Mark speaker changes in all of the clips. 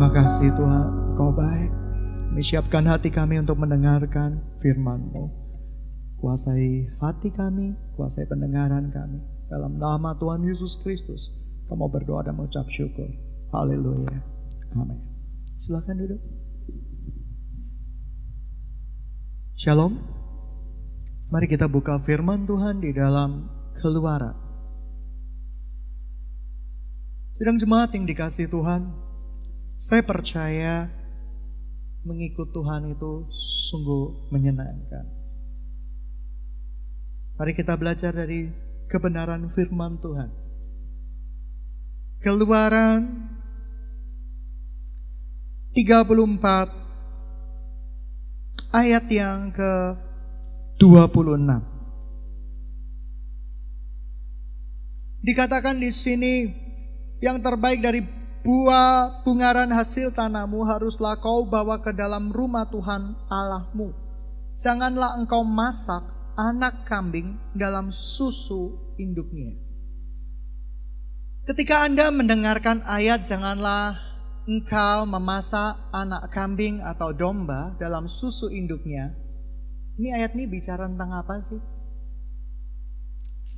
Speaker 1: Terima kasih Tuhan, Kau baik. Kami siapkan hati kami untuk mendengarkan firman-Mu. Kuasai hati kami, kuasai pendengaran kami. Dalam nama Tuhan Yesus Kristus, kamu berdoa dan mengucap syukur. Haleluya. Amin. Silakan duduk. Shalom. Mari kita buka firman Tuhan di dalam keluaran. Sedang jemaat yang dikasih Tuhan, saya percaya mengikut Tuhan itu sungguh menyenangkan. Mari kita belajar dari kebenaran firman Tuhan. Keluaran 34 ayat yang ke 26. Dikatakan di sini yang terbaik dari Buah bungaran hasil tanahmu haruslah kau bawa ke dalam rumah Tuhan Allahmu. Janganlah engkau masak anak kambing dalam susu induknya. Ketika Anda mendengarkan ayat janganlah engkau memasak anak kambing atau domba dalam susu induknya. Ini ayat ini bicara tentang apa sih?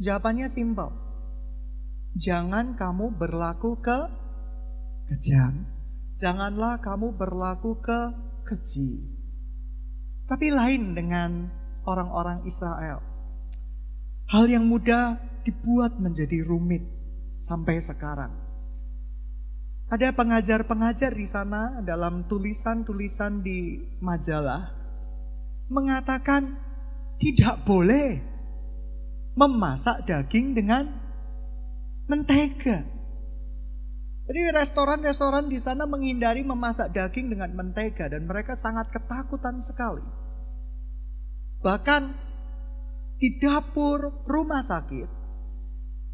Speaker 1: Jawabannya simpel. Jangan kamu berlaku ke kejam. Janganlah kamu berlaku ke keji. Tapi lain dengan orang-orang Israel. Hal yang mudah dibuat menjadi rumit sampai sekarang. Ada pengajar-pengajar di sana dalam tulisan-tulisan di majalah mengatakan tidak boleh memasak daging dengan mentega. Jadi restoran-restoran di sana menghindari memasak daging dengan mentega dan mereka sangat ketakutan sekali. Bahkan di dapur rumah sakit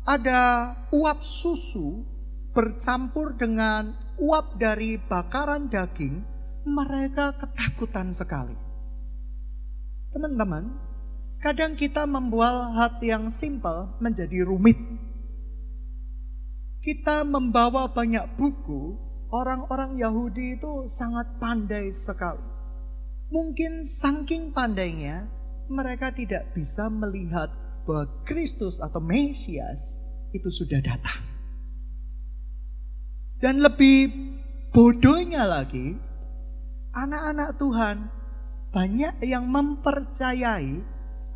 Speaker 1: ada uap susu bercampur dengan uap dari bakaran daging, mereka ketakutan sekali. Teman-teman, kadang kita membuat hati yang simpel menjadi rumit kita membawa banyak buku, orang-orang Yahudi itu sangat pandai sekali. Mungkin saking pandainya, mereka tidak bisa melihat bahwa Kristus atau Mesias itu sudah datang. Dan lebih bodohnya lagi, anak-anak Tuhan banyak yang mempercayai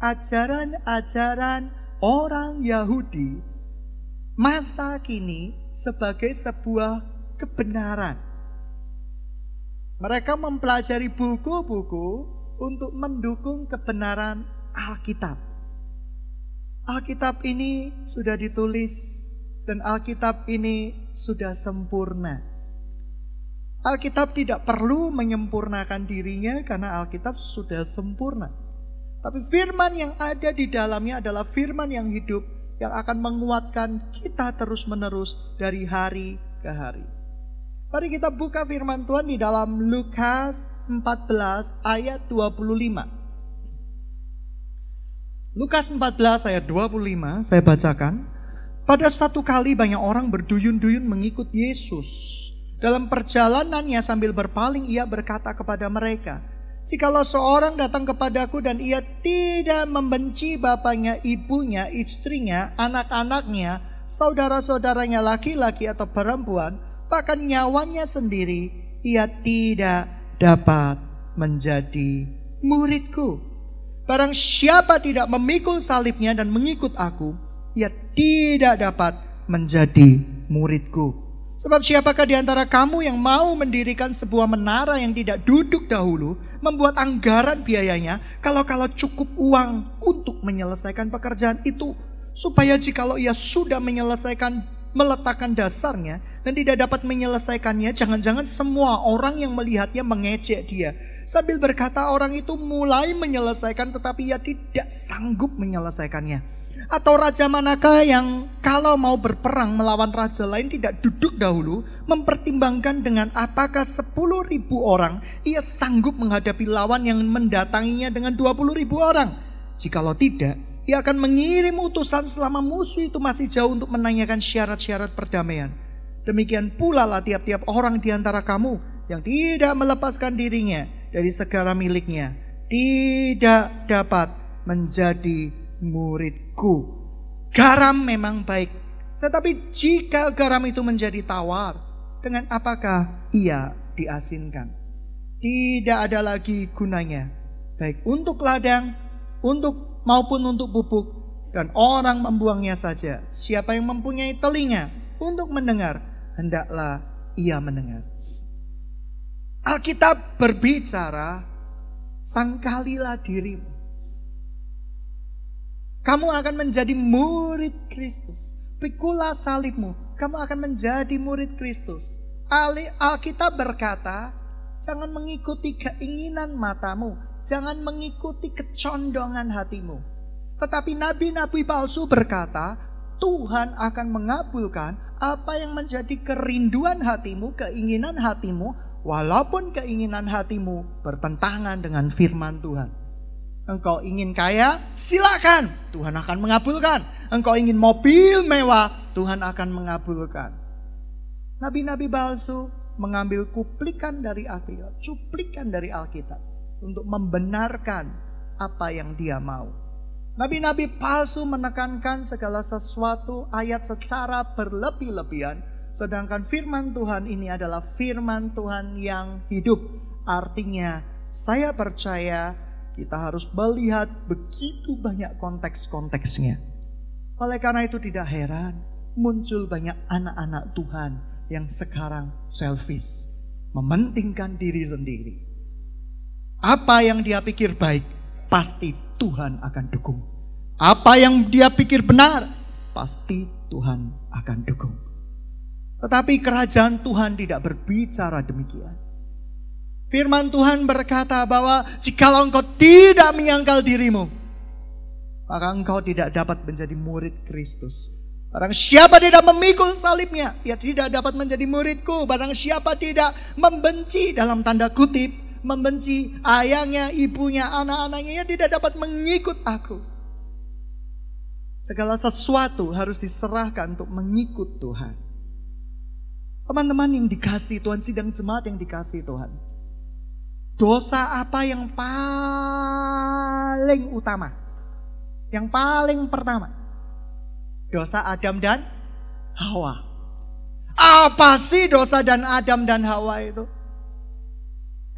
Speaker 1: ajaran-ajaran orang Yahudi masa kini sebagai sebuah kebenaran. Mereka mempelajari buku-buku untuk mendukung kebenaran Alkitab. Alkitab ini sudah ditulis dan Alkitab ini sudah sempurna. Alkitab tidak perlu menyempurnakan dirinya karena Alkitab sudah sempurna. Tapi firman yang ada di dalamnya adalah firman yang hidup yang akan menguatkan kita terus-menerus dari hari ke hari. Mari kita buka firman Tuhan di dalam Lukas 14 ayat 25. Lukas 14 ayat 25 saya bacakan. Pada satu kali banyak orang berduyun-duyun mengikut Yesus. Dalam perjalanannya sambil berpaling ia berkata kepada mereka, Jikalau seorang datang kepadaku dan ia tidak membenci bapaknya, ibunya, istrinya, anak-anaknya, saudara-saudaranya laki-laki atau perempuan, bahkan nyawanya sendiri, ia tidak dapat menjadi muridku. Barang siapa tidak memikul salibnya dan mengikut aku, ia tidak dapat menjadi muridku. Sebab siapakah di antara kamu yang mau mendirikan sebuah menara yang tidak duduk dahulu, membuat anggaran biayanya, kalau-kalau cukup uang untuk menyelesaikan pekerjaan itu, supaya jikalau ia sudah menyelesaikan meletakkan dasarnya dan tidak dapat menyelesaikannya, jangan-jangan semua orang yang melihatnya mengecek dia. Sambil berkata orang itu mulai menyelesaikan tetapi ia tidak sanggup menyelesaikannya. Atau raja manakah yang kalau mau berperang melawan raja lain tidak duduk dahulu, mempertimbangkan dengan apakah 10 ribu orang ia sanggup menghadapi lawan yang mendatanginya dengan 20 ribu orang. Jikalau tidak, ia akan mengirim utusan selama musuh itu masih jauh untuk menanyakan syarat-syarat perdamaian. Demikian pula lah tiap-tiap orang di antara kamu yang tidak melepaskan dirinya dari segala miliknya tidak dapat menjadi muridku. Garam memang baik, tetapi jika garam itu menjadi tawar, dengan apakah ia diasinkan? Tidak ada lagi gunanya, baik untuk ladang, untuk maupun untuk pupuk, dan orang membuangnya saja. Siapa yang mempunyai telinga untuk mendengar, hendaklah ia mendengar. Alkitab berbicara, sangkalilah dirimu. Kamu akan menjadi murid Kristus. Pikulah salibmu, kamu akan menjadi murid Kristus. Alkitab berkata, jangan mengikuti keinginan matamu, jangan mengikuti kecondongan hatimu. Tetapi nabi-nabi palsu berkata, Tuhan akan mengabulkan apa yang menjadi kerinduan hatimu, keinginan hatimu, walaupun keinginan hatimu bertentangan dengan firman Tuhan. Engkau ingin kaya, silakan. Tuhan akan mengabulkan. Engkau ingin mobil mewah, Tuhan akan mengabulkan. Nabi-nabi palsu mengambil kuplikan dari Alkitab, cuplikan dari Alkitab untuk membenarkan apa yang dia mau. Nabi-nabi palsu menekankan segala sesuatu ayat secara berlebih-lebihan, sedangkan firman Tuhan ini adalah firman Tuhan yang hidup. Artinya, saya percaya kita harus melihat begitu banyak konteks-konteksnya. Oleh karena itu tidak heran muncul banyak anak-anak Tuhan yang sekarang selfish, mementingkan diri sendiri. Apa yang dia pikir baik, pasti Tuhan akan dukung. Apa yang dia pikir benar, pasti Tuhan akan dukung. Tetapi kerajaan Tuhan tidak berbicara demikian. Firman Tuhan berkata bahwa jikalau engkau tidak menyangkal dirimu, maka engkau tidak dapat menjadi murid Kristus. Barang siapa tidak memikul salibnya, ia tidak dapat menjadi muridku. Barang siapa tidak membenci dalam tanda kutip, membenci ayahnya, ibunya, anak-anaknya, ia tidak dapat mengikut aku. Segala sesuatu harus diserahkan untuk mengikut Tuhan. Teman-teman yang dikasih Tuhan, sidang jemaat yang dikasih Tuhan. Dosa apa yang paling utama? Yang paling pertama. Dosa Adam dan Hawa. Apa sih dosa dan Adam dan Hawa itu?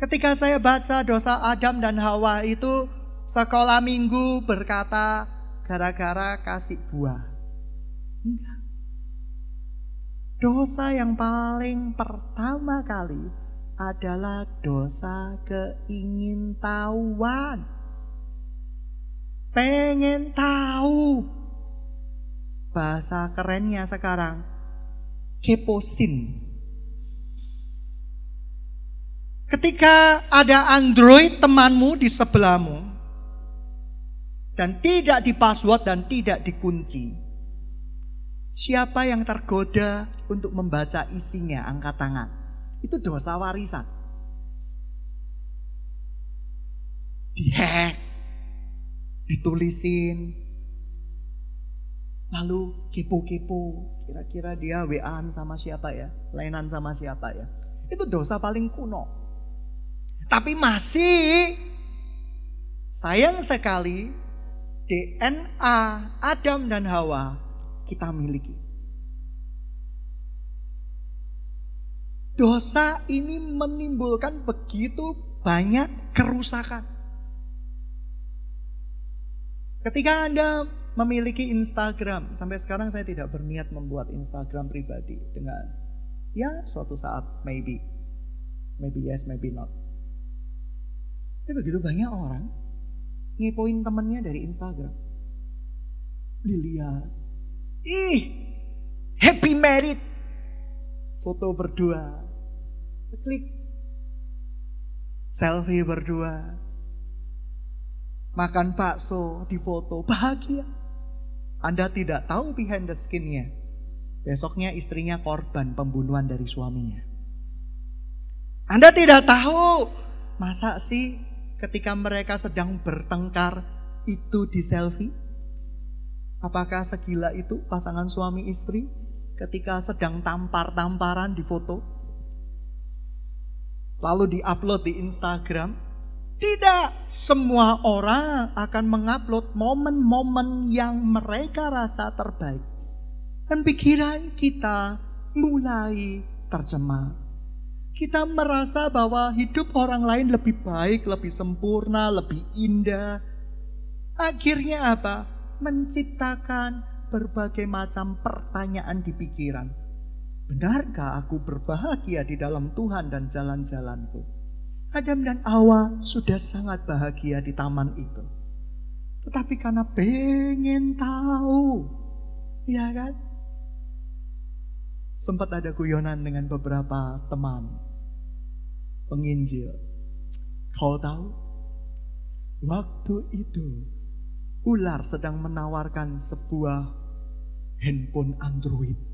Speaker 1: Ketika saya baca dosa Adam dan Hawa itu sekolah minggu berkata gara-gara kasih buah. Enggak. Dosa yang paling pertama kali adalah dosa keingintahuan. Pengen tahu. Bahasa kerennya sekarang keposin. Ketika ada Android temanmu di sebelahmu dan tidak di password dan tidak dikunci, siapa yang tergoda untuk membaca isinya angkat tangan? Itu dosa warisan. Dihack, ditulisin, lalu kepo-kepo, kira-kira dia WA sama siapa ya, lainan sama siapa ya. Itu dosa paling kuno. Tapi masih sayang sekali DNA Adam dan Hawa kita miliki. Dosa ini menimbulkan begitu banyak kerusakan. Ketika Anda memiliki Instagram, sampai sekarang saya tidak berniat membuat Instagram pribadi dengan ya suatu saat maybe, maybe yes, maybe not. Tapi begitu banyak orang ngepoin temennya dari Instagram. Dilihat, ih, happy married, foto berdua, klik selfie berdua, makan bakso di foto, bahagia. Anda tidak tahu behind the skinnya. Besoknya istrinya korban pembunuhan dari suaminya. Anda tidak tahu, masa sih ketika mereka sedang bertengkar itu di selfie? Apakah segila itu pasangan suami istri? ketika sedang tampar-tamparan di foto, lalu diupload di Instagram. Tidak semua orang akan mengupload momen-momen yang mereka rasa terbaik. Dan pikiran kita mulai tercemar. Kita merasa bahwa hidup orang lain lebih baik, lebih sempurna, lebih indah. Akhirnya apa? Menciptakan berbagai macam pertanyaan di pikiran. Benarkah aku berbahagia di dalam Tuhan dan jalan-jalanku? Adam dan Hawa sudah sangat bahagia di taman itu. Tetapi karena pengen tahu, ya kan? Sempat ada guyonan dengan beberapa teman penginjil. Kau tahu, waktu itu ular sedang menawarkan sebuah handphone Android.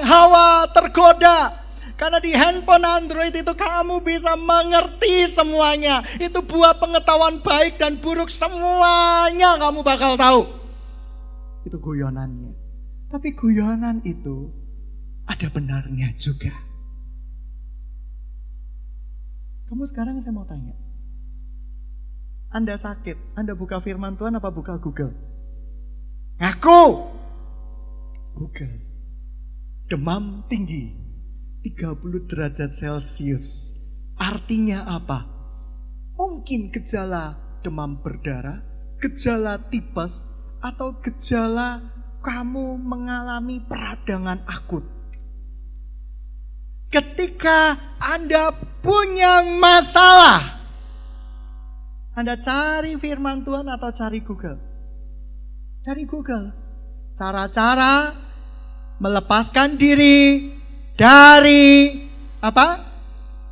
Speaker 1: Hawa tergoda karena di handphone Android itu kamu bisa mengerti semuanya. Itu buah pengetahuan baik dan buruk semuanya kamu bakal tahu. Itu guyonannya. Tapi guyonan itu ada benarnya juga. Kamu sekarang saya mau tanya. Anda sakit, Anda buka firman Tuhan apa buka Google? Ngaku. Google. Demam tinggi. 30 derajat Celcius. Artinya apa? Mungkin gejala demam berdarah, gejala tipes, atau gejala kamu mengalami peradangan akut. Ketika Anda punya masalah, anda cari firman Tuhan atau cari Google? Cari Google. Cara-cara melepaskan diri dari apa?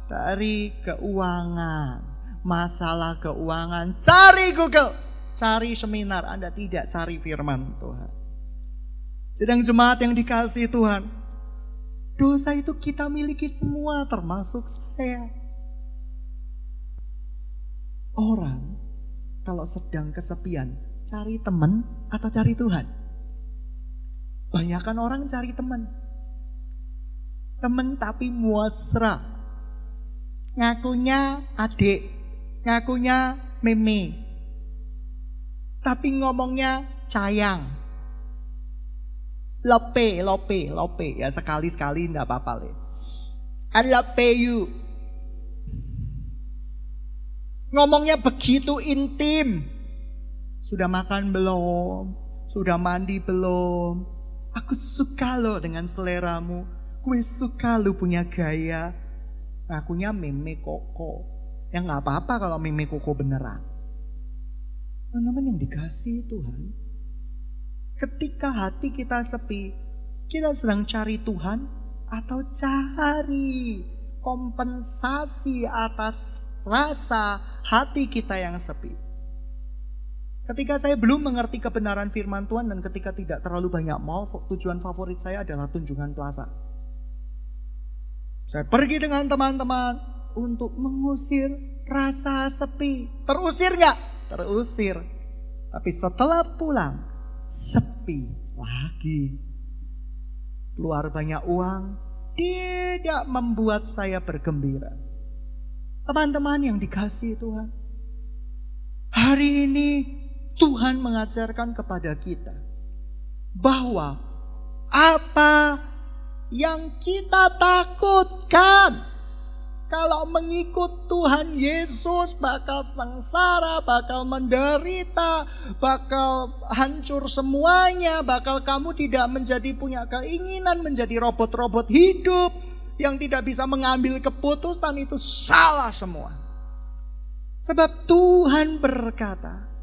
Speaker 1: Dari keuangan. Masalah keuangan. Cari Google. Cari seminar. Anda tidak cari firman Tuhan. Sedang jemaat yang dikasih Tuhan. Dosa itu kita miliki semua termasuk saya. Orang kalau sedang kesepian, cari teman atau cari Tuhan? Banyakan orang cari teman. Teman tapi muasra. Ngakunya adik, ngakunya meme. Tapi ngomongnya sayang. Lope, lope, lope. Ya sekali-sekali enggak apa-apa. I love you. Ngomongnya begitu intim. Sudah makan belum? Sudah mandi belum? Aku suka lo dengan seleramu. Gue suka lo punya gaya. Akunya meme koko. Ya nggak apa-apa kalau meme koko beneran. Teman-teman yang dikasih Tuhan. Ketika hati kita sepi, kita sedang cari Tuhan atau cari kompensasi atas rasa hati kita yang sepi. Ketika saya belum mengerti kebenaran firman Tuhan dan ketika tidak terlalu banyak mau, tujuan favorit saya adalah tunjungan plaza. Saya pergi dengan teman-teman untuk mengusir rasa sepi. Terusir nggak? Terusir. Tapi setelah pulang, sepi lagi. Keluar banyak uang, tidak membuat saya bergembira. Teman-teman yang dikasih Tuhan. Hari ini Tuhan mengajarkan kepada kita bahwa apa yang kita takutkan kalau mengikut Tuhan Yesus bakal sengsara, bakal menderita, bakal hancur semuanya, bakal kamu tidak menjadi punya keinginan menjadi robot-robot hidup, yang tidak bisa mengambil keputusan itu salah semua. Sebab Tuhan berkata,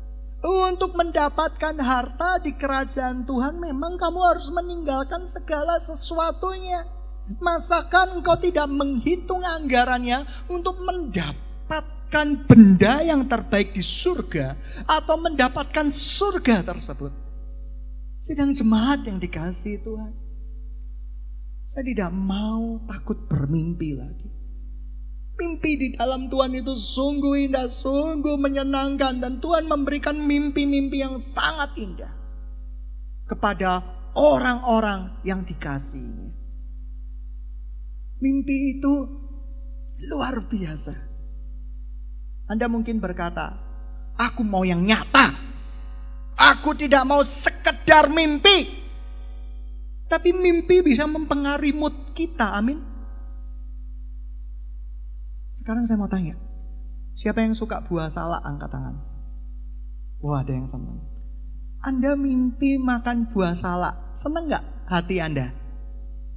Speaker 1: untuk mendapatkan harta di kerajaan Tuhan memang kamu harus meninggalkan segala sesuatunya. Masakan engkau tidak menghitung anggarannya untuk mendapatkan benda yang terbaik di surga atau mendapatkan surga tersebut. Sedang jemaat yang dikasih Tuhan. Saya tidak mau takut bermimpi lagi. Mimpi di dalam Tuhan itu sungguh indah, sungguh menyenangkan. Dan Tuhan memberikan mimpi-mimpi yang sangat indah. kepada orang-orang yang dikasihinya. Mimpi itu luar biasa. Anda mungkin berkata, aku mau yang nyata. Aku tidak mau sekedar mimpi. Tapi mimpi bisa mempengaruhi mood kita, amin. Sekarang saya mau tanya, siapa yang suka buah salak angkat tangan? Wah ada yang senang. Anda mimpi makan buah salak, senang nggak hati Anda?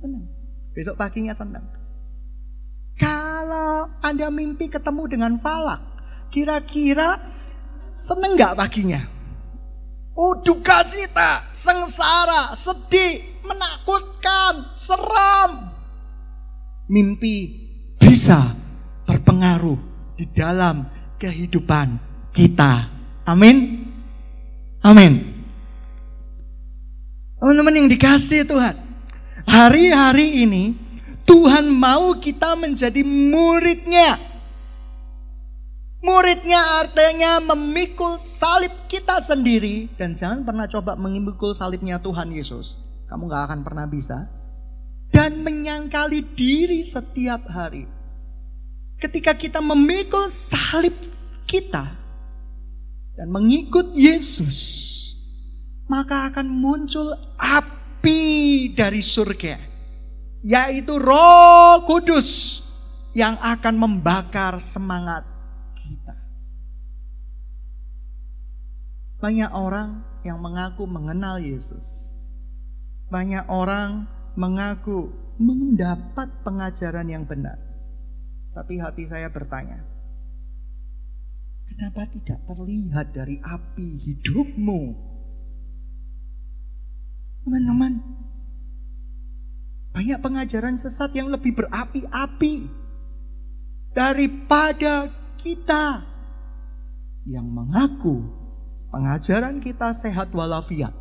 Speaker 1: Senang. Besok paginya senang. Kalau Anda mimpi ketemu dengan falak, kira-kira seneng nggak paginya? Oh duka cita, sengsara, sedih, menakutkan, seram. Mimpi bisa berpengaruh di dalam kehidupan kita. Amin. Amin. Teman-teman yang dikasih Tuhan. Hari-hari ini Tuhan mau kita menjadi muridnya. Muridnya artinya memikul salib kita sendiri. Dan jangan pernah coba memikul salibnya Tuhan Yesus. Kamu gak akan pernah bisa. Dan menyangkali diri setiap hari. Ketika kita memikul salib kita dan mengikut Yesus, maka akan muncul api dari surga, yaitu Roh Kudus yang akan membakar semangat kita. Banyak orang yang mengaku mengenal Yesus, banyak orang mengaku mendapat pengajaran yang benar. Tapi hati saya bertanya, kenapa tidak terlihat dari api hidupmu? Teman-teman, banyak pengajaran sesat yang lebih berapi-api daripada kita yang mengaku pengajaran kita sehat walafiat.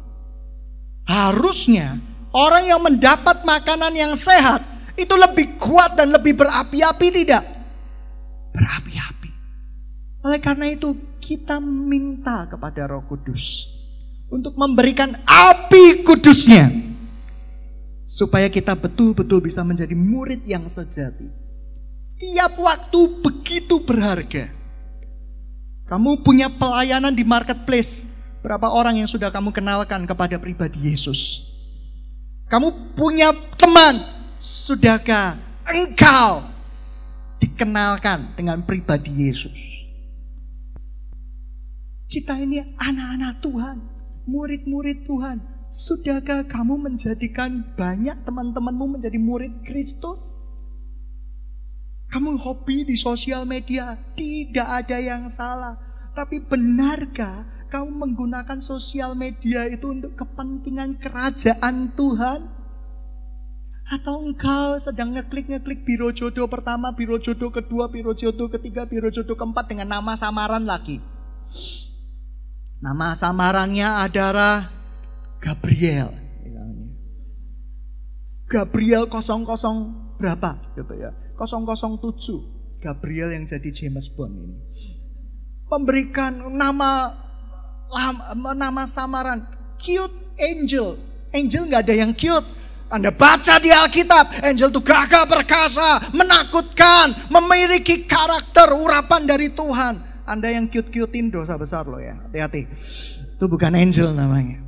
Speaker 1: Harusnya orang yang mendapat makanan yang sehat itu lebih kuat dan lebih berapi-api tidak? Berapi-api. Oleh karena itu kita minta kepada Roh Kudus untuk memberikan api kudusnya supaya kita betul-betul bisa menjadi murid yang sejati. Tiap waktu begitu berharga. Kamu punya pelayanan di marketplace, Berapa orang yang sudah kamu kenalkan kepada pribadi Yesus? Kamu punya teman, sudahkah engkau dikenalkan dengan pribadi Yesus? Kita ini anak-anak Tuhan, murid-murid Tuhan. Sudahkah kamu menjadikan banyak teman-temanmu menjadi murid Kristus? Kamu hobi di sosial media, tidak ada yang salah. Tapi benarkah kamu menggunakan sosial media itu untuk kepentingan kerajaan Tuhan? Atau engkau sedang ngeklik-ngeklik biro jodoh pertama, biro jodoh kedua, biro jodoh ketiga, biro jodoh keempat dengan nama samaran lagi. Nama samarannya adalah Gabriel. Gabriel 00 berapa gitu ya. 007. Gabriel yang jadi James Bond ini. Memberikan nama nama samaran cute angel. Angel nggak ada yang cute. Anda baca di Alkitab, angel itu gagah perkasa, menakutkan, memiliki karakter urapan dari Tuhan. Anda yang cute-cutein dosa besar loh ya, hati-hati. Itu bukan angel namanya.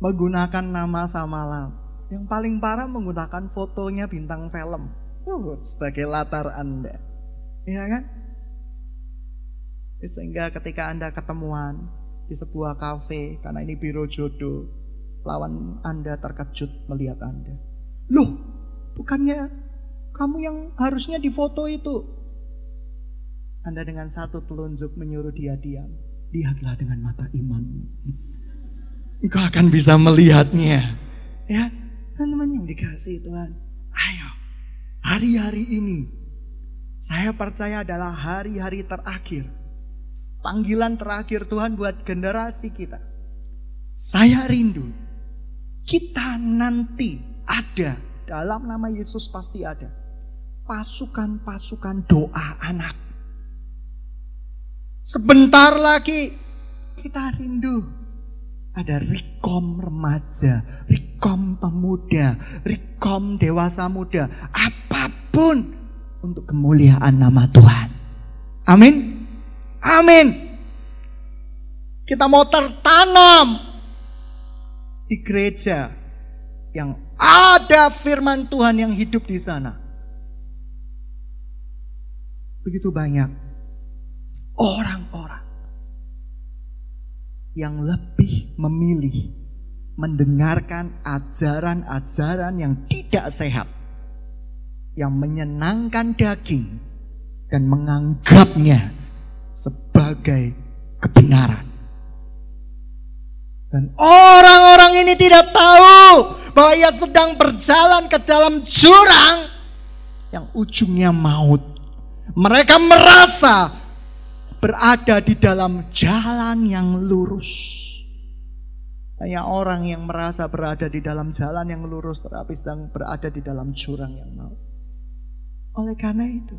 Speaker 1: Menggunakan nama samaran. Yang paling parah menggunakan fotonya bintang film. Uh, sebagai latar Anda. Iya kan? Sehingga ketika Anda ketemuan di sebuah kafe, karena ini biro jodoh, lawan Anda terkejut melihat Anda. Loh, bukannya kamu yang harusnya difoto itu? Anda dengan satu telunjuk menyuruh dia diam. Lihatlah dengan mata imanmu. Engkau akan bisa melihatnya. Ya, teman-teman yang dikasih Tuhan. Ayo, hari-hari ini saya percaya adalah hari-hari terakhir panggilan terakhir Tuhan buat generasi kita. Saya rindu kita nanti ada dalam nama Yesus pasti ada pasukan-pasukan doa anak. Sebentar lagi kita rindu Ada rekom remaja, rekom pemuda, rekom dewasa muda, apa pun untuk kemuliaan nama Tuhan. Amin. Amin. Kita mau tertanam di gereja yang ada firman Tuhan yang hidup di sana. Begitu banyak orang-orang yang lebih memilih mendengarkan ajaran-ajaran yang tidak sehat, yang menyenangkan daging, dan menganggapnya sebagai kebenaran. Dan orang-orang ini tidak tahu bahwa ia sedang berjalan ke dalam jurang yang ujungnya maut. Mereka merasa berada di dalam jalan yang lurus. Banyak orang yang merasa berada di dalam jalan yang lurus tetapi sedang berada di dalam jurang yang maut. Oleh karena itu,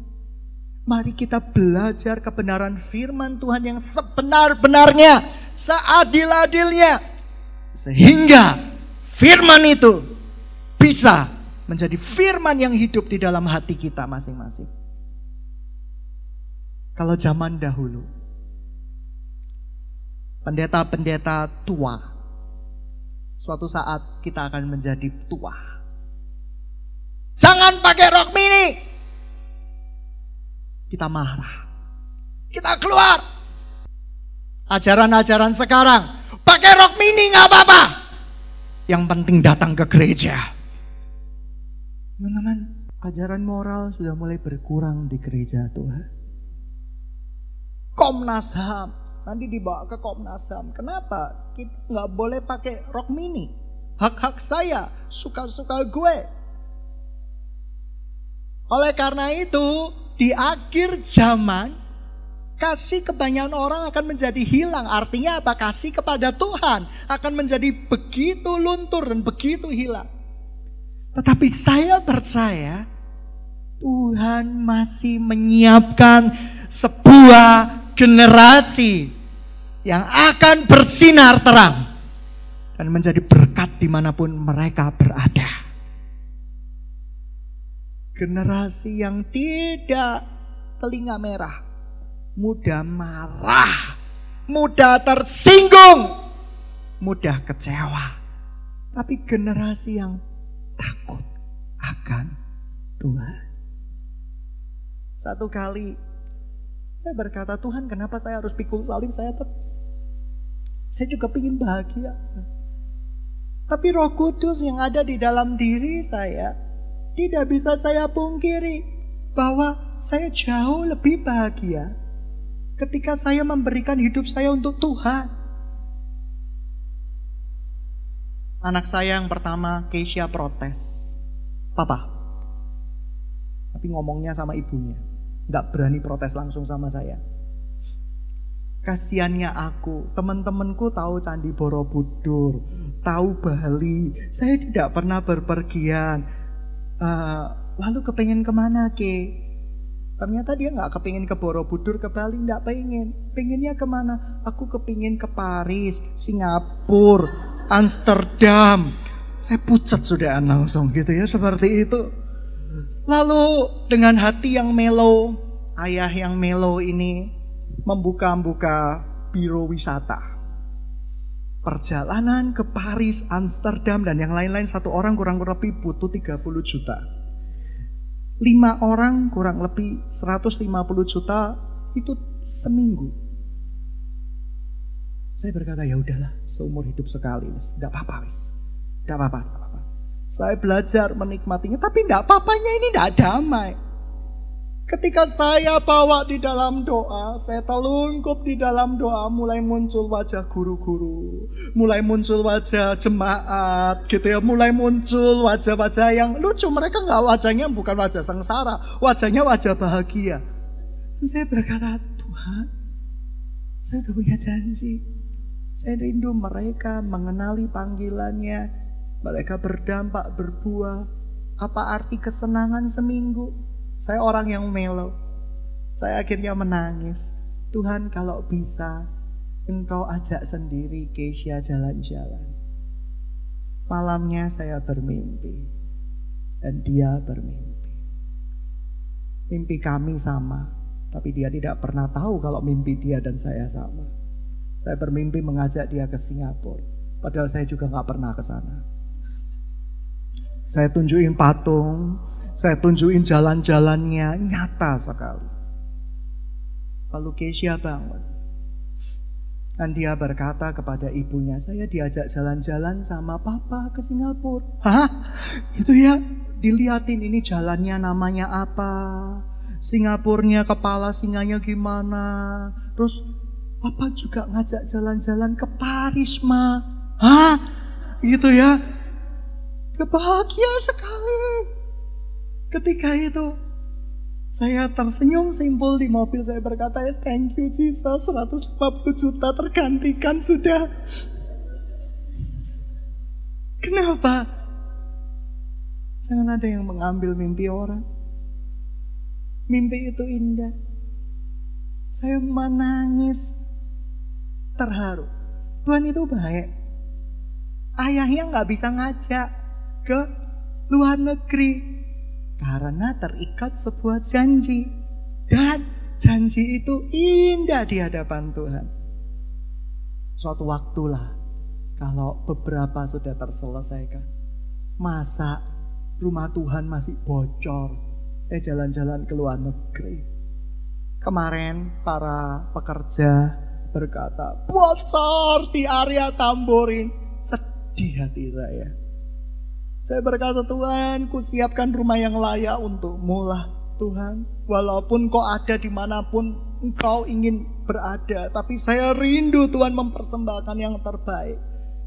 Speaker 1: mari kita belajar kebenaran firman Tuhan yang sebenar-benarnya seadil-adilnya. Sehingga firman itu bisa menjadi firman yang hidup di dalam hati kita masing-masing. Kalau zaman dahulu, pendeta-pendeta tua, suatu saat kita akan menjadi tua. Jangan pakai rok mini. Kita marah. Kita keluar ajaran-ajaran sekarang. Pakai rok mini nggak apa-apa. Yang penting datang ke gereja. Teman-teman, ajaran moral sudah mulai berkurang di gereja Tuhan. Komnas HAM, nanti dibawa ke Komnas HAM. Kenapa? Kita nggak boleh pakai rok mini. Hak-hak saya, suka-suka gue. Oleh karena itu, di akhir zaman Kasih kebanyakan orang akan menjadi hilang. Artinya apa? Kasih kepada Tuhan akan menjadi begitu luntur dan begitu hilang. Tetapi saya percaya Tuhan masih menyiapkan sebuah generasi yang akan bersinar terang dan menjadi berkat di mana pun mereka berada. Generasi yang tidak telinga merah, mudah marah, mudah tersinggung, mudah kecewa. Tapi generasi yang takut akan Tuhan. Satu kali saya berkata, Tuhan kenapa saya harus pikul salib saya terus? Saya juga ingin bahagia. Tapi roh kudus yang ada di dalam diri saya tidak bisa saya pungkiri bahwa saya jauh lebih bahagia ketika saya memberikan hidup saya untuk Tuhan. Anak saya yang pertama, Keisha protes. Papa. Tapi ngomongnya sama ibunya. Nggak berani protes langsung sama saya. Kasiannya aku, teman-temanku tahu Candi Borobudur, tahu Bali. Saya tidak pernah berpergian. Uh, lalu kepengen ke mana, Ke? Ternyata dia nggak kepingin ke Borobudur, ke Bali, nggak pengen. Pengennya ke mana? Aku kepingin ke Paris, Singapura, Amsterdam. Saya pucat sudah langsung gitu ya, seperti itu. Lalu dengan hati yang melo, ayah yang melo ini membuka-buka biro wisata. Perjalanan ke Paris, Amsterdam, dan yang lain-lain satu orang kurang lebih butuh 30 juta lima orang kurang lebih 150 juta itu seminggu. Saya berkata ya udahlah seumur hidup sekali tidak apa-apa wis, tidak apa-apa, apa-apa. Saya belajar menikmatinya, tapi tidak apa-apanya ini tidak damai. Ketika saya bawa di dalam doa, saya telungkup di dalam doa, mulai muncul wajah guru-guru, mulai muncul wajah jemaat, gitu ya, mulai muncul wajah-wajah yang lucu. Mereka nggak wajahnya bukan wajah sengsara, wajahnya wajah bahagia. Dan saya berkata, Tuhan, saya udah punya janji. Saya rindu mereka mengenali panggilannya, mereka berdampak, berbuah. Apa arti kesenangan seminggu? Saya orang yang melo. Saya akhirnya menangis. Tuhan kalau bisa engkau ajak sendiri Keisha jalan-jalan. Malamnya saya bermimpi dan dia bermimpi. Mimpi kami sama, tapi dia tidak pernah tahu kalau mimpi dia dan saya sama. Saya bermimpi mengajak dia ke Singapura, padahal saya juga nggak pernah ke sana. Saya tunjukin patung, saya tunjukin jalan-jalannya, nyata sekali. Lalu Keisha bangun. Dan dia berkata kepada ibunya, saya diajak jalan-jalan sama papa ke Singapura. Hah? Itu ya? Dilihatin ini jalannya namanya apa? Singapurnya kepala singanya gimana? Terus papa juga ngajak jalan-jalan ke Paris, ma. Hah? Gitu ya? Kebahagia sekali. Ketika itu saya tersenyum simpul di mobil saya berkata, thank you Jesus, 150 juta tergantikan sudah. Kenapa? Jangan ada yang mengambil mimpi orang. Mimpi itu indah. Saya menangis terharu. Tuhan itu baik. Ayahnya nggak bisa ngajak ke luar negeri karena terikat sebuah janji. Dan janji itu indah di hadapan Tuhan. Suatu waktulah kalau beberapa sudah terselesaikan. Masa rumah Tuhan masih bocor. Saya jalan-jalan ke luar negeri. Kemarin para pekerja berkata, bocor di area tamborin. Sedih hati saya. Saya berkata Tuhan, ku siapkan rumah yang layak untukmu lah Tuhan. Walaupun kau ada di mana pun engkau ingin berada. Tapi saya rindu Tuhan mempersembahkan yang terbaik.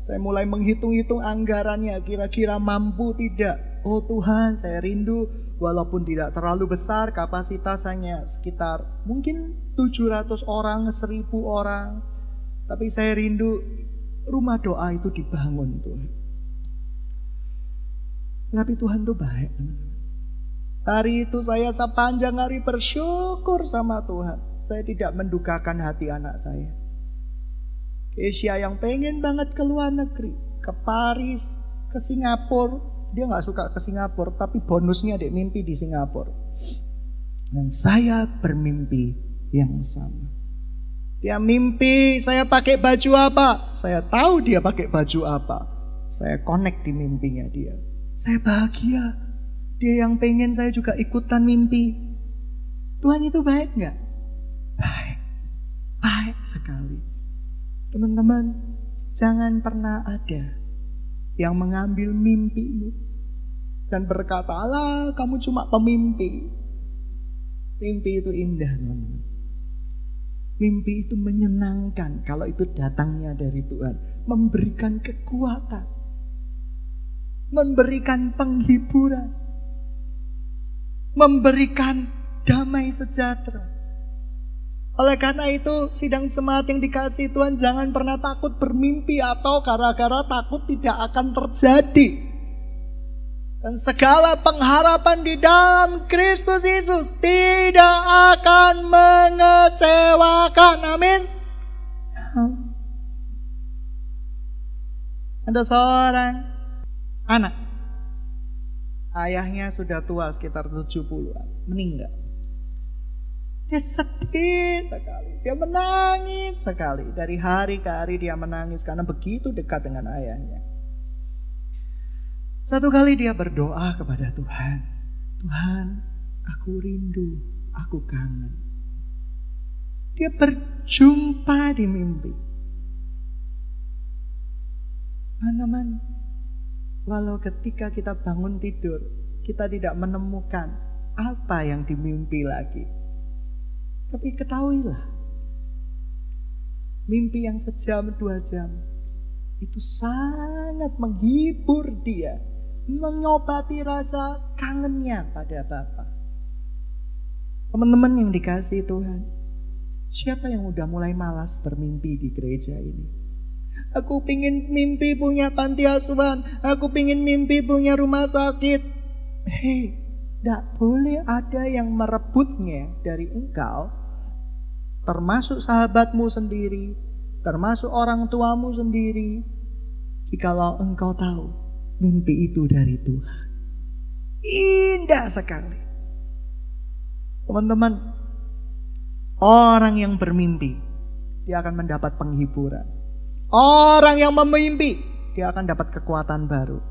Speaker 1: Saya mulai menghitung-hitung anggarannya kira-kira mampu tidak. Oh Tuhan saya rindu walaupun tidak terlalu besar kapasitas hanya sekitar mungkin 700 orang, 1000 orang. Tapi saya rindu rumah doa itu dibangun Tuhan. Tapi Tuhan tuh baik. Hari itu saya sepanjang hari bersyukur sama Tuhan. Saya tidak mendukakan hati anak saya. Kesia yang pengen banget ke luar negeri. Ke Paris, ke Singapura. Dia nggak suka ke Singapura, tapi bonusnya dia mimpi di Singapura. Dan saya bermimpi yang sama. Dia mimpi saya pakai baju apa. Saya tahu dia pakai baju apa. Saya connect di mimpinya dia. Saya bahagia. Dia yang pengen saya juga ikutan mimpi. Tuhan itu baik nggak? Baik. Baik sekali. Teman-teman, jangan pernah ada yang mengambil mimpimu dan berkata, Allah kamu cuma pemimpi. Mimpi itu indah, teman-teman. Mimpi itu menyenangkan kalau itu datangnya dari Tuhan. Memberikan kekuatan memberikan penghiburan, memberikan damai sejahtera. Oleh karena itu, sidang jemaat yang dikasih Tuhan jangan pernah takut bermimpi atau gara-gara takut tidak akan terjadi. Dan segala pengharapan di dalam Kristus Yesus tidak akan mengecewakan. Amin. Ada seorang anak. Ayahnya sudah tua sekitar 70-an, meninggal. Dia sedih sekali, dia menangis sekali. Dari hari ke hari dia menangis karena begitu dekat dengan ayahnya. Satu kali dia berdoa kepada Tuhan. Tuhan, aku rindu, aku kangen. Dia berjumpa di mimpi. Teman-teman, Walau ketika kita bangun tidur, kita tidak menemukan apa yang dimimpi lagi. Tapi ketahuilah, mimpi yang sejam dua jam itu sangat menghibur dia, mengobati rasa kangennya pada Bapa. Teman-teman yang dikasih Tuhan, siapa yang udah mulai malas bermimpi di gereja ini? Aku pingin mimpi punya panti asuhan. Aku pingin mimpi punya rumah sakit. Hei, tidak boleh ada yang merebutnya dari engkau. Termasuk sahabatmu sendiri. termasuk orang tuamu sendiri, jikalau engkau tahu mimpi itu dari Tuhan. Indah sekali. Teman-teman, orang yang bermimpi, dia akan mendapat penghiburan. Orang yang memimpi, dia akan dapat kekuatan baru.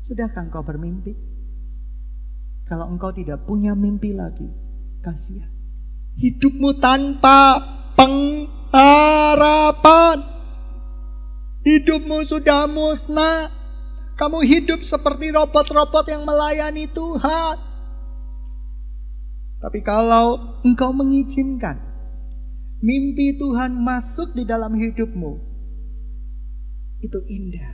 Speaker 1: Sudahkah engkau bermimpi? Kalau engkau tidak punya mimpi lagi, kasihan. Hidupmu tanpa pengharapan. Hidupmu sudah musnah. Kamu hidup seperti robot-robot yang melayani Tuhan. Tapi kalau engkau mengizinkan mimpi Tuhan masuk di dalam hidupmu, itu indah.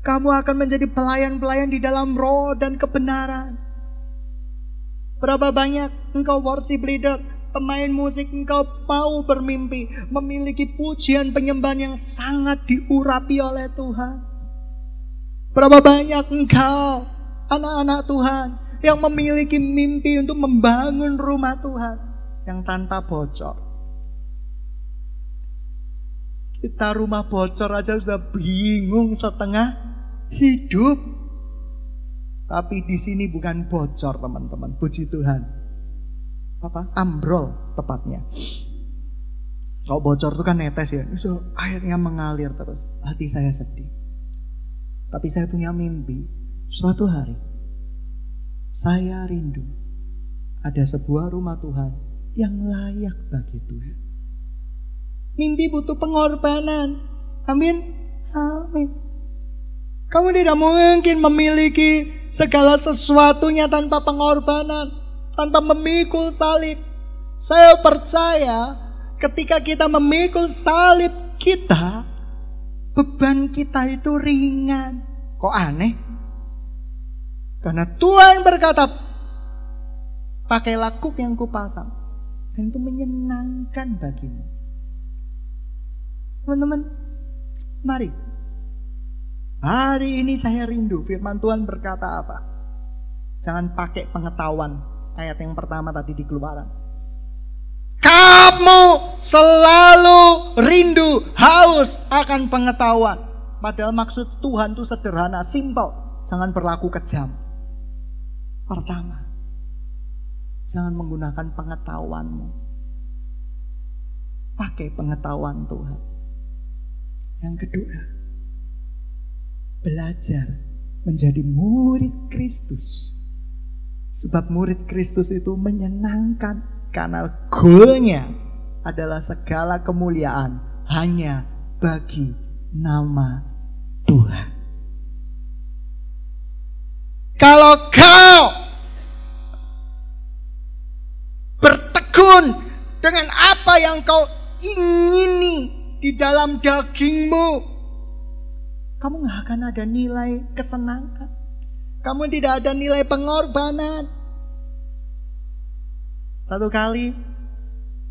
Speaker 1: Kamu akan menjadi pelayan-pelayan di dalam roh dan kebenaran. Berapa banyak engkau worship leader, pemain musik engkau mau bermimpi, memiliki pujian penyembahan yang sangat diurapi oleh Tuhan. Berapa banyak engkau, anak-anak Tuhan, yang memiliki mimpi untuk membangun rumah Tuhan yang tanpa bocor. Kita rumah bocor aja sudah bingung setengah hidup. Tapi di sini bukan bocor teman-teman, puji Tuhan. Apa? Ambrol tepatnya. Kalau bocor itu kan netes ya, itu airnya mengalir terus. Hati saya sedih. Tapi saya punya mimpi, suatu hari saya rindu ada sebuah rumah Tuhan yang layak bagi Tuhan. Mimpi butuh pengorbanan. Amin. Amin. Kamu tidak mungkin memiliki segala sesuatunya tanpa pengorbanan, tanpa memikul salib. Saya percaya ketika kita memikul salib kita, beban kita itu ringan. Kok aneh? Karena Tuhan berkata, pakailah kuk yang kupasang. Dan itu menyenangkan bagimu. Teman-teman, mari. Hari ini saya rindu firman Tuhan berkata apa? Jangan pakai pengetahuan. Ayat yang pertama tadi di keluaran. Kamu selalu rindu, haus akan pengetahuan. Padahal maksud Tuhan itu sederhana, simple. Jangan berlaku kejam. Pertama, jangan menggunakan pengetahuanmu. Pakai pengetahuan Tuhan. Yang kedua, belajar menjadi murid Kristus. Sebab murid Kristus itu menyenangkan karena goalnya adalah segala kemuliaan hanya bagi nama Tuhan. Kalau kau bertekun dengan apa yang kau ingini di dalam dagingmu, kamu nggak akan ada nilai kesenangan. Kamu tidak ada nilai pengorbanan. Satu kali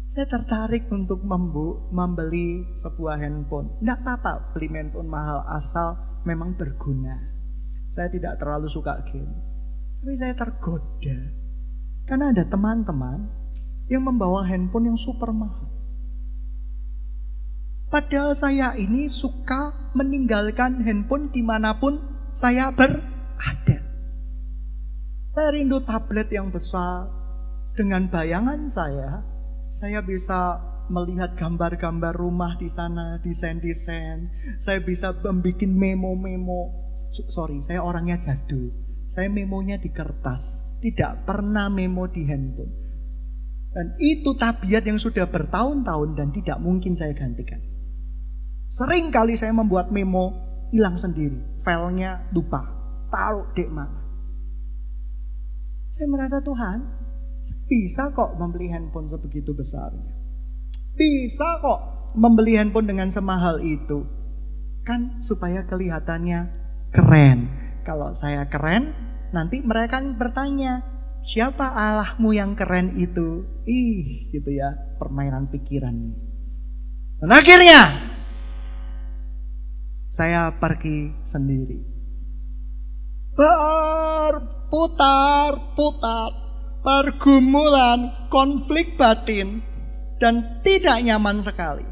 Speaker 1: saya tertarik untuk membu, membeli sebuah handphone. Tidak apa-apa beli handphone mahal asal memang berguna. Saya tidak terlalu suka game. Tapi saya tergoda. Karena ada teman-teman yang membawa handphone yang super mahal. Padahal saya ini suka meninggalkan handphone di mana pun saya berada. Saya rindu tablet yang besar, dengan bayangan saya, saya bisa melihat gambar-gambar rumah di sana, desain-desain. Saya bisa membuat memo-memo. Sorry, saya orangnya jadul. Saya memonya di kertas, tidak pernah memo di handphone. Dan itu tabiat yang sudah bertahun-tahun dan tidak mungkin saya gantikan. Sering kali saya membuat memo hilang sendiri, filenya lupa, taruh di mana. Saya merasa Tuhan, bisa kok membeli handphone sebegitu besarnya. Bisa kok membeli handphone dengan semahal itu. Kan supaya kelihatannya keren. Kalau saya keren, nanti mereka bertanya, siapa Allahmu yang keren itu? Ih, gitu ya, permainan pikiran. Dan akhirnya, saya pergi sendiri. Berputar-putar pergumulan, konflik batin dan tidak nyaman sekali.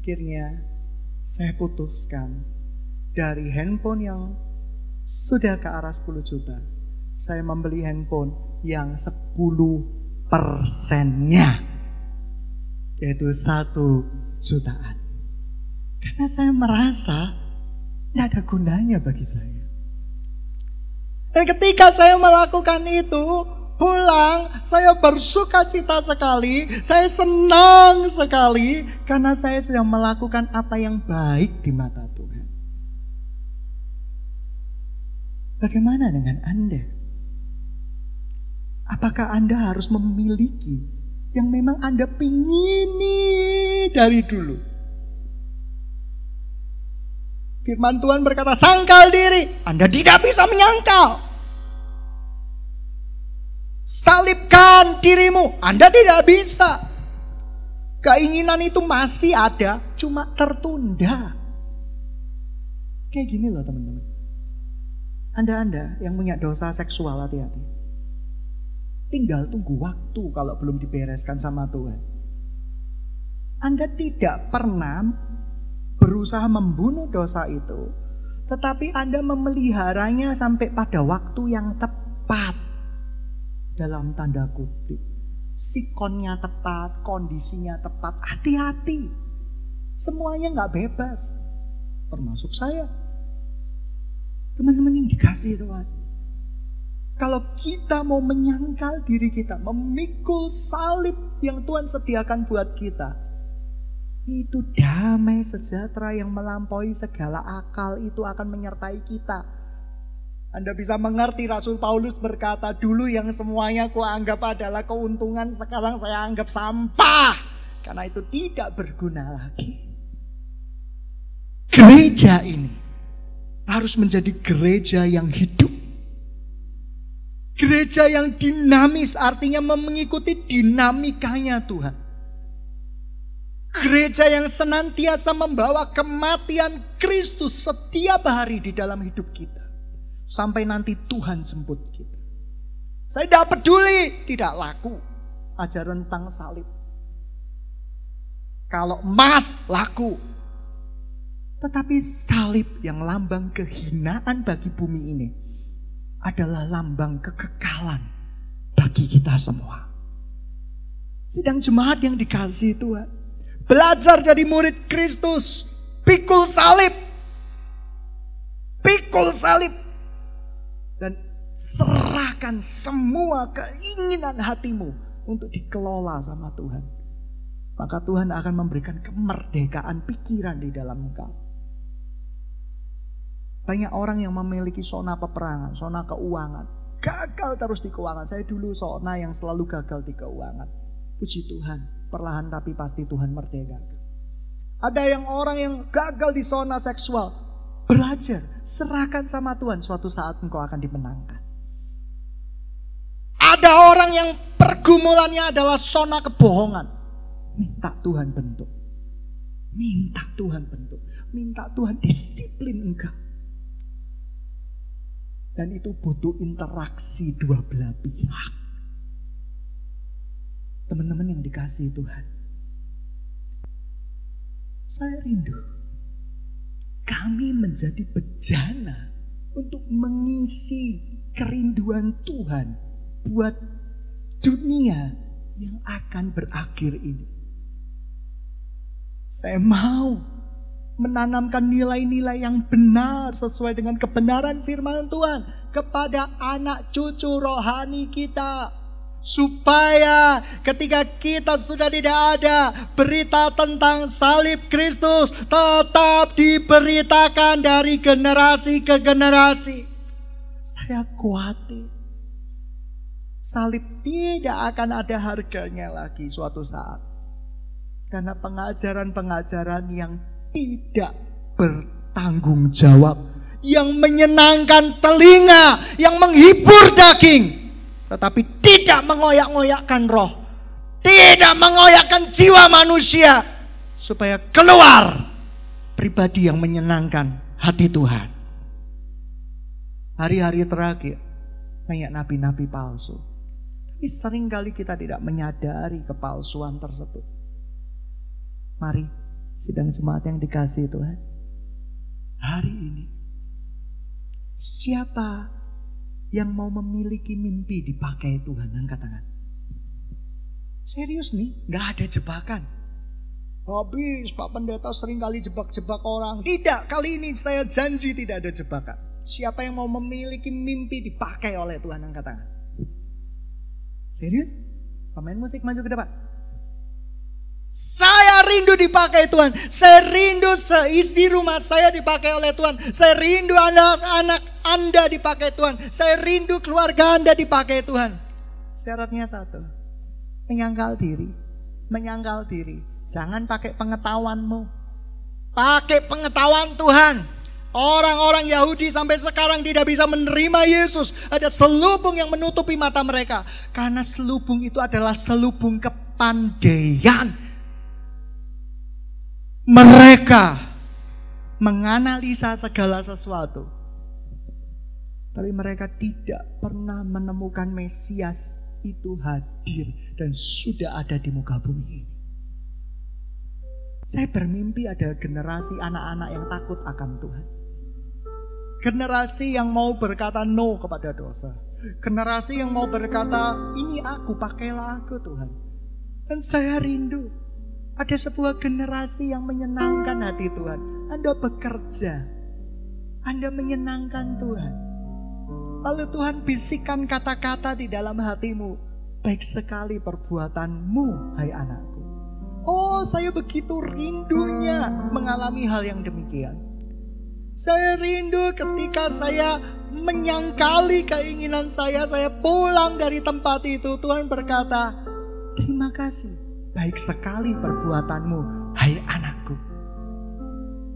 Speaker 1: Akhirnya saya putuskan dari handphone yang sudah ke arah 10 juta. Saya membeli handphone yang 10 persennya. Yaitu satu jutaan. Karena saya merasa tidak ada gunanya bagi saya. Dan ketika saya melakukan itu, pulang, saya bersuka cita sekali, saya senang sekali karena saya sedang melakukan apa yang baik di mata Tuhan. Bagaimana dengan Anda? Apakah Anda harus memiliki yang memang Anda pingini dari dulu? Firman Tuhan berkata, sangkal diri. Anda tidak bisa menyangkal. Salibkan dirimu. Anda tidak bisa. Keinginan itu masih ada, cuma tertunda. Kayak gini loh teman-teman. Anda-anda yang punya dosa seksual hati-hati. Tinggal tunggu waktu kalau belum dibereskan sama Tuhan. Anda tidak pernah berusaha membunuh dosa itu, tetapi Anda memeliharanya sampai pada waktu yang tepat dalam tanda kutip. Sikonnya tepat, kondisinya tepat, hati-hati. Semuanya nggak bebas, termasuk saya. Teman-teman yang dikasih Tuhan. Kalau kita mau menyangkal diri kita, memikul salib yang Tuhan sediakan buat kita, itu damai sejahtera yang melampaui segala akal itu akan menyertai kita anda bisa mengerti Rasul Paulus berkata, dulu yang semuanya kuanggap adalah keuntungan, sekarang saya anggap sampah. Karena itu tidak berguna lagi. Gereja ini harus menjadi gereja yang hidup. Gereja yang dinamis artinya mengikuti dinamikanya Tuhan. Gereja yang senantiasa membawa kematian Kristus setiap hari di dalam hidup kita sampai nanti Tuhan jemput kita. Saya tidak peduli, tidak laku ajaran tentang salib. Kalau emas laku. Tetapi salib yang lambang kehinaan bagi bumi ini adalah lambang kekekalan bagi kita semua. Sedang jemaat yang dikasih Tuhan. Belajar jadi murid Kristus. Pikul salib. Pikul salib dan serahkan semua keinginan hatimu untuk dikelola sama Tuhan. Maka Tuhan akan memberikan kemerdekaan pikiran di dalam engkau. Banyak orang yang memiliki zona peperangan, zona keuangan. Gagal terus di keuangan. Saya dulu zona yang selalu gagal di keuangan. Puji Tuhan, perlahan tapi pasti Tuhan merdeka. Ada yang orang yang gagal di zona seksual, Belajar, serahkan sama Tuhan, suatu saat engkau akan dimenangkan. Ada orang yang pergumulannya adalah sona kebohongan. Minta Tuhan bentuk. Minta Tuhan bentuk. Minta Tuhan disiplin engkau. Dan itu butuh interaksi dua belah pihak. Teman-teman yang dikasih Tuhan. Saya rindu kami menjadi bejana untuk mengisi kerinduan Tuhan buat dunia yang akan berakhir ini. Saya mau menanamkan nilai-nilai yang benar sesuai dengan kebenaran firman Tuhan kepada anak cucu rohani kita supaya ketika kita sudah tidak ada berita tentang salib Kristus tetap diberitakan dari generasi ke generasi. Saya khawatir salib tidak akan ada harganya lagi suatu saat. Karena pengajaran-pengajaran yang tidak bertanggung jawab, yang menyenangkan telinga, yang menghibur daging, tetapi tidak mengoyak-ngoyakkan roh, tidak mengoyakkan jiwa manusia supaya keluar pribadi yang menyenangkan hati Tuhan. Hari-hari terakhir banyak nabi-nabi palsu. Tapi sering kali kita tidak menyadari kepalsuan tersebut. Mari, sidang jemaat yang dikasih Tuhan. Hari ini, siapa yang mau memiliki mimpi dipakai Tuhan? Angkat tangan. Serius nih, gak ada jebakan. Habis Pak Pendeta sering kali jebak-jebak orang. Tidak, kali ini saya janji tidak ada jebakan. Siapa yang mau memiliki mimpi dipakai oleh Tuhan angkat tangan. Serius? Pemain musik maju ke depan. Saya rindu dipakai Tuhan. Saya rindu seisi rumah saya dipakai oleh Tuhan. Saya rindu anak-anak Anda dipakai Tuhan. Saya rindu keluarga Anda dipakai Tuhan. Syaratnya satu. Menyangkal diri. Menyangkal diri. Jangan pakai pengetahuanmu. Pakai pengetahuan Tuhan. Orang-orang Yahudi sampai sekarang tidak bisa menerima Yesus. Ada selubung yang menutupi mata mereka. Karena selubung itu adalah selubung kepandaian. Mereka menganalisa segala sesuatu. Tapi mereka tidak pernah menemukan Mesias itu hadir dan sudah ada di muka bumi ini. Saya bermimpi ada generasi anak-anak yang takut akan Tuhan. Generasi yang mau berkata no kepada dosa. Generasi yang mau berkata, ini aku, pakailah aku Tuhan. Dan saya rindu. Ada sebuah generasi yang menyenangkan hati Tuhan. Anda bekerja. Anda menyenangkan Tuhan. Lalu Tuhan bisikan kata-kata di dalam hatimu. Baik sekali perbuatanmu, hai anakku. Oh, saya begitu rindunya mengalami hal yang demikian. Saya rindu ketika saya menyangkali keinginan saya, saya pulang dari tempat itu. Tuhan berkata, terima kasih, baik sekali perbuatanmu, hai anakku.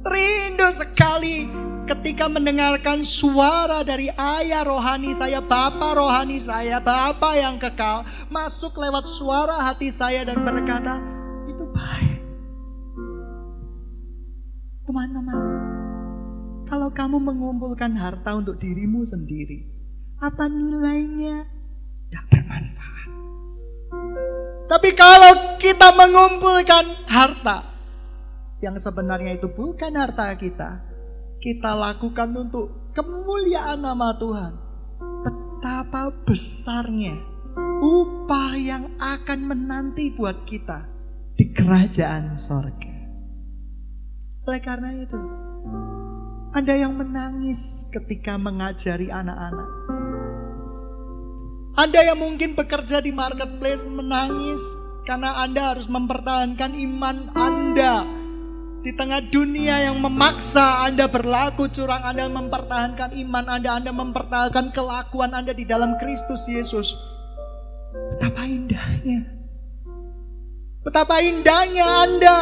Speaker 1: Rindu sekali ketika mendengarkan suara dari ayah rohani saya, bapak rohani saya, bapak yang kekal, masuk lewat suara hati saya dan berkata, itu baik. Teman-teman, kalau kamu mengumpulkan harta untuk dirimu sendiri, apa nilainya? Tidak bermanfaat. Tapi kalau kita mengumpulkan harta, yang sebenarnya itu bukan harta kita, kita lakukan untuk kemuliaan nama Tuhan. Betapa besarnya upah yang akan menanti buat kita di kerajaan sorga. Oleh karena itu, ada yang menangis ketika mengajari anak-anak. Ada yang mungkin bekerja di marketplace menangis karena Anda harus mempertahankan iman Anda di tengah dunia yang memaksa Anda berlaku curang, Anda mempertahankan iman Anda, Anda mempertahankan kelakuan Anda di dalam Kristus Yesus. Betapa indahnya. Betapa indahnya Anda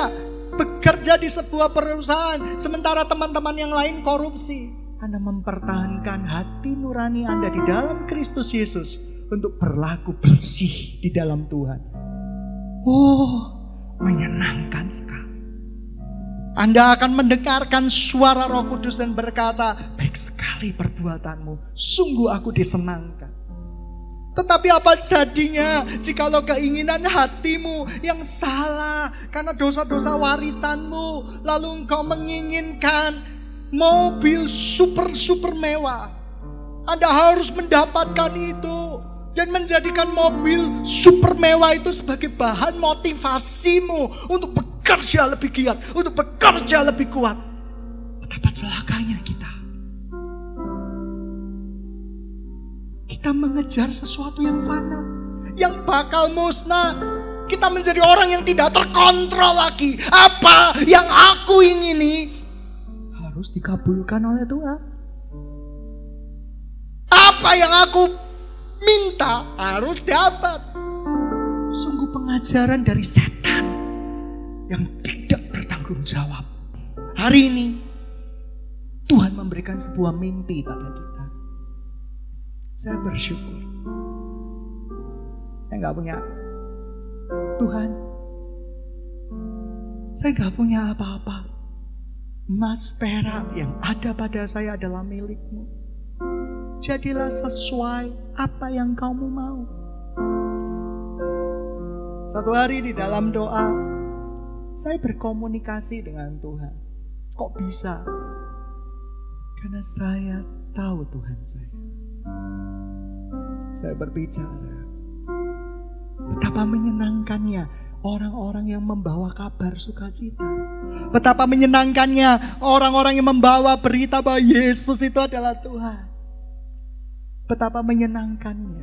Speaker 1: bekerja di sebuah perusahaan, sementara teman-teman yang lain korupsi. Anda mempertahankan hati nurani Anda di dalam Kristus Yesus untuk berlaku bersih di dalam Tuhan. Oh, menyenangkan sekali. Anda akan mendengarkan suara Roh Kudus dan berkata, "Baik sekali perbuatanmu, sungguh aku disenangkan." Tetapi apa jadinya jikalau keinginan hatimu yang salah karena dosa-dosa warisanmu lalu engkau menginginkan mobil super-super mewah. Anda harus mendapatkan itu dan menjadikan mobil super mewah itu sebagai bahan motivasimu untuk bekerja lebih giat, untuk bekerja lebih kuat. Betapa celakanya kita. Kita mengejar sesuatu yang fana, yang bakal musnah. Kita menjadi orang yang tidak terkontrol lagi. Apa yang aku ingini harus dikabulkan oleh Tuhan. Apa yang aku minta harus dapat. Sungguh pengajaran dari setan yang tidak bertanggung jawab. Hari ini Tuhan memberikan sebuah mimpi pada kita. Saya bersyukur. Saya nggak punya Tuhan. Saya nggak punya apa-apa. Emas perak yang ada pada saya adalah milikmu. Jadilah sesuai apa yang kamu mau. Satu hari di dalam doa, saya berkomunikasi dengan Tuhan. Kok bisa? Karena saya tahu Tuhan saya. Saya berbicara. Betapa menyenangkannya orang-orang yang membawa kabar sukacita. Betapa menyenangkannya orang-orang yang membawa berita bahwa Yesus itu adalah Tuhan. Betapa menyenangkannya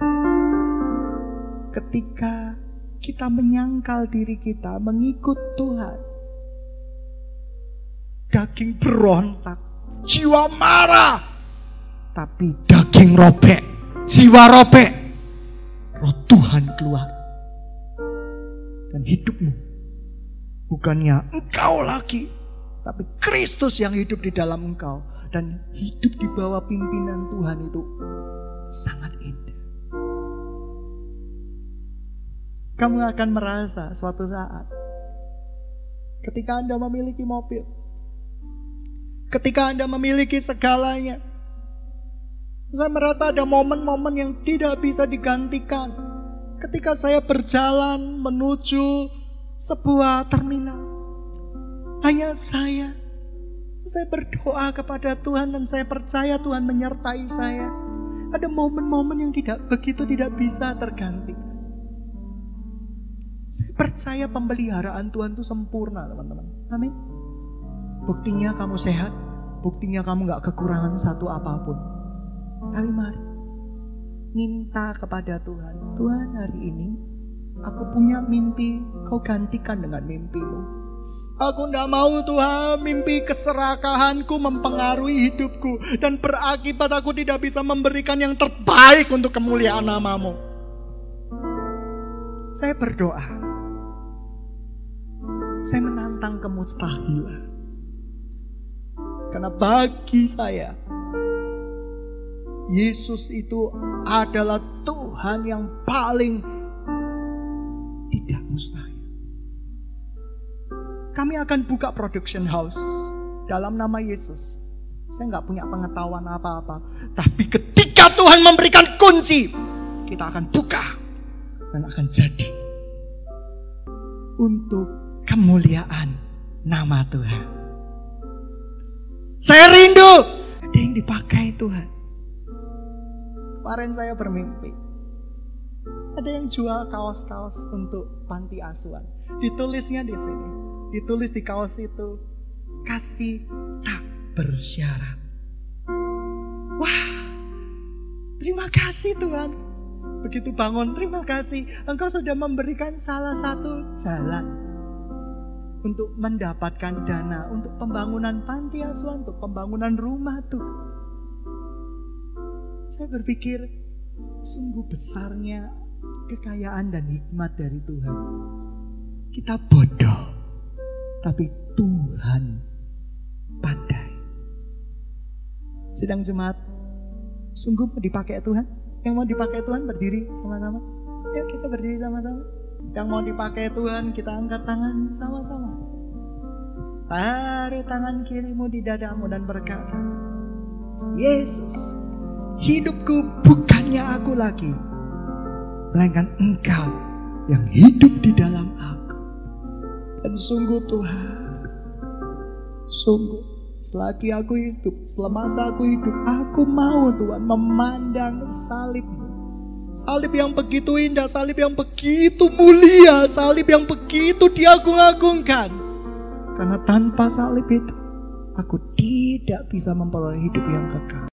Speaker 1: ketika kita menyangkal diri kita mengikut Tuhan. Daging berontak, jiwa marah, tapi daging robek, jiwa robek, roh Tuhan keluar. Dan hidupmu bukannya engkau lagi, tapi Kristus yang hidup di dalam engkau dan hidup di bawah pimpinan Tuhan itu sangat indah. Kamu akan merasa suatu saat ketika Anda memiliki mobil, ketika Anda memiliki segalanya, saya merasa ada momen-momen yang tidak bisa digantikan. Ketika saya berjalan menuju sebuah terminal, hanya saya, saya berdoa kepada Tuhan dan saya percaya Tuhan menyertai saya. Ada momen-momen yang tidak begitu tidak bisa tergantikan. Saya percaya pemeliharaan Tuhan itu sempurna teman-teman. Amin. Buktinya kamu sehat, buktinya kamu gak kekurangan satu apa pun. Tapi mari, minta kepada Tuhan. Tuhan hari ini, aku punya mimpi, kau gantikan dengan mimpimu. Aku tidak mau Tuhan mimpi keserakahanku mempengaruhi hidupku. Dan berakibat aku tidak bisa memberikan yang terbaik untuk kemuliaan namamu. Saya berdoa saya menantang kemustahilan. Karena bagi saya, Yesus itu adalah Tuhan yang paling tidak mustahil. Kami akan buka production house dalam nama Yesus. Saya nggak punya pengetahuan apa-apa. Tapi ketika Tuhan memberikan kunci, kita akan buka dan akan jadi. Untuk kemuliaan nama Tuhan. Saya rindu ada yang dipakai Tuhan. Kemarin saya bermimpi. Ada yang jual kaos-kaos untuk panti asuhan. Ditulisnya di sini. Ditulis di kaos itu. Kasih tak bersyarat. Wah, terima kasih Tuhan. Begitu bangun, terima kasih. Engkau sudah memberikan salah satu jalan untuk mendapatkan dana untuk pembangunan panti asuhan, untuk pembangunan rumah tuh. Saya berpikir sungguh besarnya kekayaan dan hikmat dari Tuhan. Kita bodoh, tapi Tuhan pandai. Sedang jemaat, sungguh mau dipakai Tuhan? Yang mau dipakai Tuhan berdiri sama-sama. Yuk kita berdiri sama-sama. Yang mau dipakai Tuhan, kita angkat tangan sama-sama. Taruh tangan kirimu di dadamu dan berkata, Yesus, hidupku bukannya aku lagi, melainkan Engkau yang hidup di dalam aku. Dan sungguh Tuhan, sungguh selagi aku hidup, selemasa aku hidup, aku mau Tuhan memandang salibmu Salib yang begitu indah, salib yang begitu mulia, salib yang begitu diagung-agungkan. Karena tanpa salib itu, aku tidak bisa memperoleh hidup yang kekal.